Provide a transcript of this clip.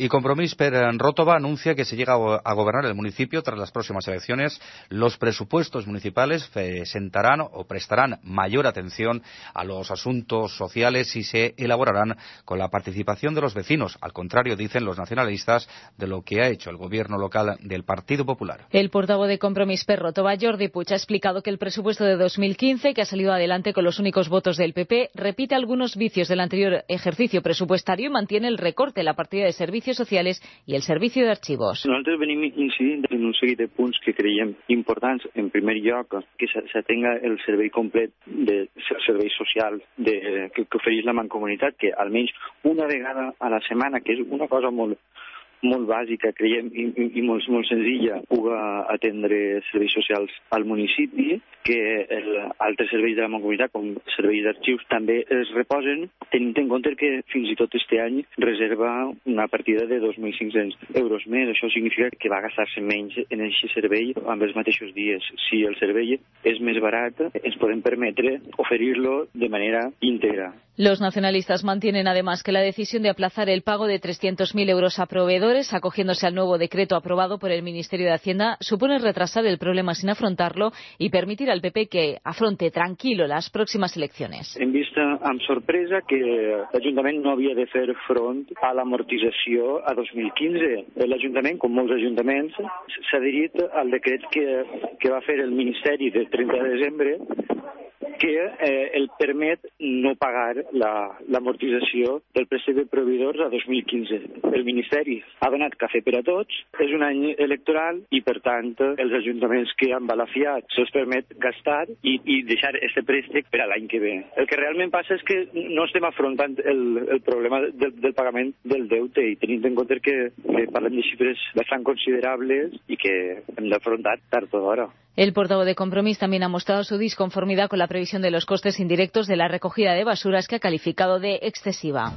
Y Compromís per Rótova anuncia que se llega a gobernar el municipio tras las próximas elecciones. Los presupuestos municipales sentarán o prestarán mayor atención a los asuntos sociales y se elaborarán con la participación de los vecinos, al contrario, dicen los nacionalistas, de lo que ha hecho el gobierno local del Partido Popular. El portavoz de Compromís per Rótova, Jordi Puig, ha explicado que el presupuesto de 2015, que ha salido adelante con los únicos votos del PP, repite algunos vicios del anterior ejercicio presupuestario y mantiene el recorte en la partida de servicios sociales y el servicio de archivos. Nosaltres venim incidint en un seguit de punts que creiem importants. En primer lloc, que s'atenga el servei complet de serveis socials de, que, que ofereix la Mancomunitat, que almenys una vegada a la setmana, que és una cosa molt, molt bàsica, creiem, i, i molt, molt senzilla, puga atendre serveis socials al municipi, que el, altres serveis de la comunitat, com serveis d'arxius, també es reposen, tenint en compte que fins i tot este any reserva una partida de 2.500 euros més. Això significa que va gastar-se menys en aquest servei amb els mateixos dies. Si el servei és més barat, ens podem permetre oferir-lo de manera íntegra. Los nacionalistas mantienen además que la decisión de aplazar el pago de 300.000 euros a proveedores, acogiéndose al nuevo decreto aprobado por el Ministerio de Hacienda, supone retrasar el problema sin afrontarlo y permitir al PP que afronte tranquilo las próximas elecciones. Hem vist amb sorpresa que l'Ajuntament no havia de fer front a l'amortització a 2015. L'Ajuntament, com molts ajuntaments, s'ha adherit al decret que, que va fer el Ministeri del 30 de desembre que eh, el permet no pagar l'amortització la, del préstec de proveïdors a 2015. El Ministeri ha donat cafè per a tots, és un any electoral i, per tant, els ajuntaments que han balafiat se'ls permet gastar i, i deixar aquest préstec per a l'any que ve. El que realment passa és que no estem afrontant el, el problema del, del pagament del deute i tenint en compte que, que parlem de xifres bastant considerables i que hem d'afrontar tard o d'hora. El portavoz de Compromís también ha mostrado su disconformidad con la previsión de los costes indirectos de la recogida de basuras que ha calificado de excesiva.